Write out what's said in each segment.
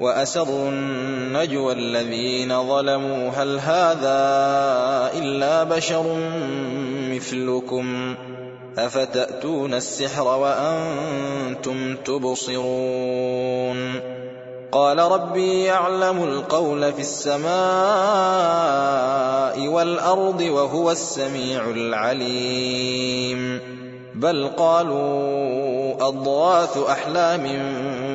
وأسروا النجوى الذين ظلموا. هل هذا إلا بشر مثلكم؟ أفتأتون السحر وأنتم تبصرون؟ قال ربي يعلم القول في السماء والأرض وهو السميع العليم. بل قالوا أضغاث أحلام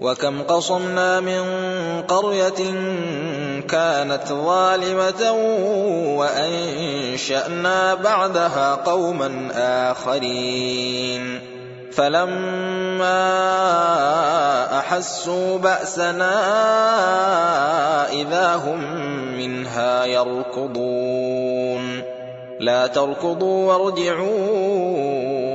وكم قصمنا من قرية كانت ظالمة وأنشأنا بعدها قوما آخرين. فلما أحسوا بأسنا إذا هم منها يركضون. لا تركضوا وارجعوا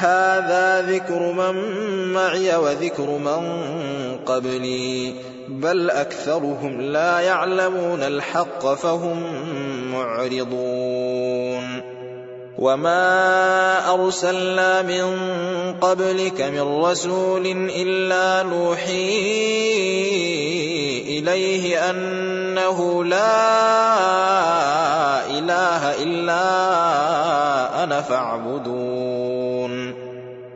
هذا ذكر من معي وذكر من قبلي بل أكثرهم لا يعلمون الحق فهم معرضون وما أرسلنا من قبلك من رسول إلا نوحي إليه أنه لا إله إلا أنا فاعبدون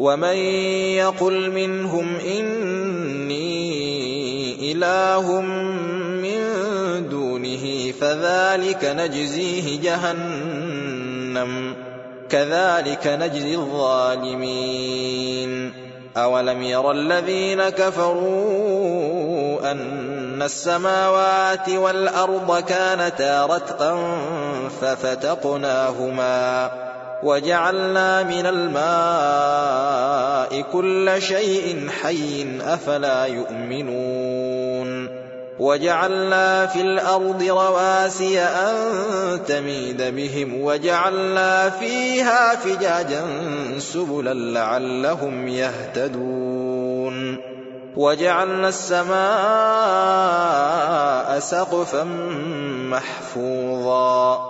ومن يقل منهم اني اله من دونه فذلك نجزيه جهنم كذلك نجزي الظالمين اولم ير الذين كفروا ان السماوات والارض كانتا رتقا ففتقناهما وجعلنا من الماء كل شيء حي أفلا يؤمنون وجعلنا في الأرض رواسي أن تميد بهم وجعلنا فيها فجاجا سبلا لعلهم يهتدون وجعلنا السماء سقفا محفوظا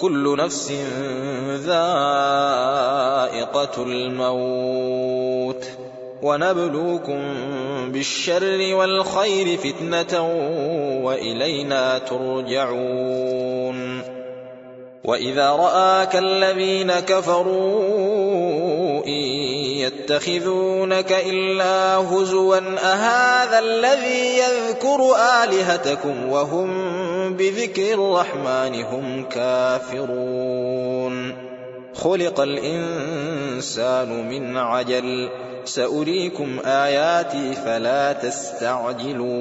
كل نفس ذائقة الموت ونبلوكم بالشر والخير فتنة وإلينا ترجعون. وإذا رآك الذين كفروا إن يتخذونك إلا هزوا أهذا الذي يذكر آلهتكم وهم بذكر الرحمن هم كافرون. خلق الإنسان من عجل. سأريكم آياتي فلا تستعجلون.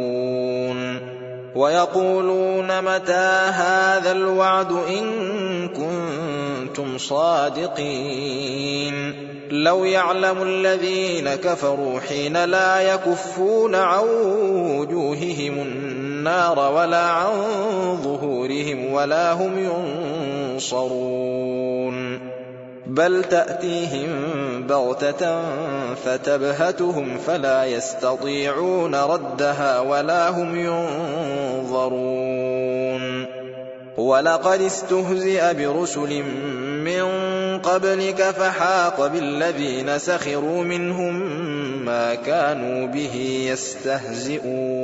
ويقولون متى هذا الوعد إن كنتم صادقين. لو يعلم الذين كفروا حين لا يكفون عن وجوههم النار ولا عن ظهورهم ولا هم ينصرون. بل تأتيهم بغتة فتبهتهم فلا يستطيعون ردها ولا هم ينظرون. ولقد استهزئ برسل من قبلك فحاق بالذين سخروا منهم ما كانوا به يستهزئون.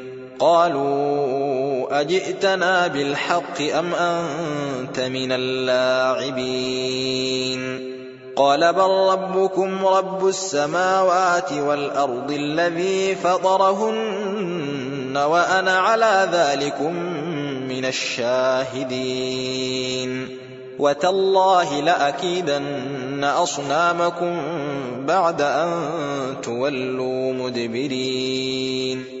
قالوا أجئتنا بالحق أم أنت من اللاعبين؟ قال بل ربكم رب السماوات والأرض الذي فطرهن وأنا على ذلكم من الشاهدين. وتالله لأكيدن أصنامكم بعد أن تولوا مدبرين.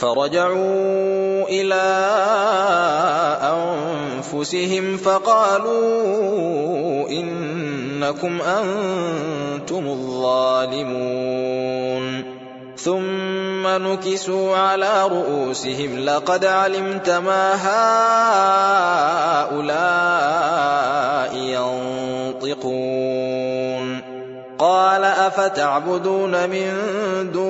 فرجعوا إلى أنفسهم فقالوا إنكم أنتم الظالمون. ثم نكسوا على رؤوسهم لقد علمت ما هؤلاء ينطقون. قال أفتعبدون من دون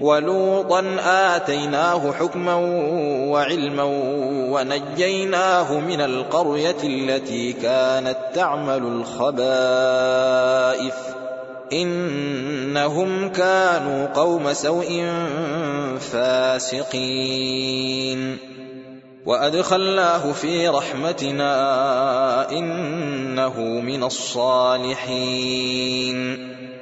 ولوطا آتيناه حكما وعلما ونجيناه من القرية التي كانت تعمل الخبائث إنهم كانوا قوم سوء فاسقين. وأدخلناه في رحمتنا إنه من الصالحين.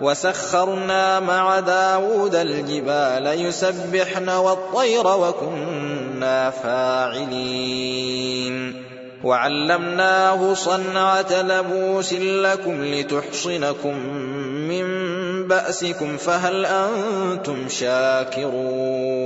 وسخرنا مع داود الجبال يسبحن والطير وكنا فاعلين. وعلمناه صنعة لبوس لكم لتحصنكم من بأسكم فهل أنتم شاكرون؟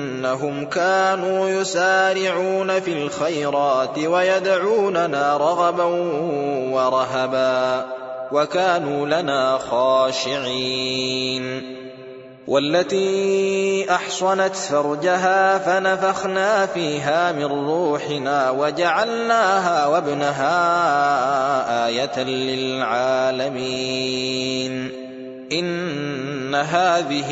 إنهم كانوا يسارعون في الخيرات ويدعوننا رغبا ورهبا وكانوا لنا خاشعين. والتي أحصنت فرجها فنفخنا فيها من روحنا وجعلناها وابنها آية للعالمين. إن هذه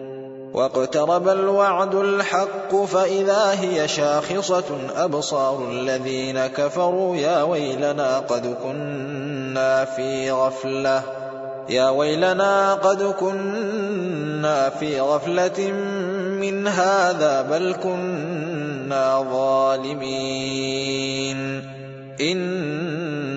واقترب الوعد الحق فإذا هي شاخصة أبصار الذين كفروا يا ويلنا قد كنا في غفلة يا ويلنا قد كنا في غفلة من هذا بل كنا ظالمين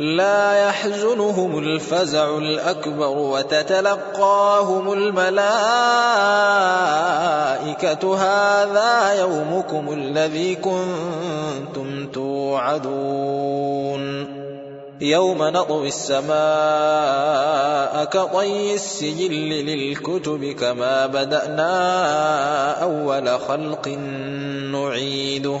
لا يحزنهم الفزع الأكبر وتتلقاهم الملائكة. هذا يومكم الذي كنتم توعدون. يوم نطوي السماء كطي السجل للكتب كما بدأنا أول خلق نعيده.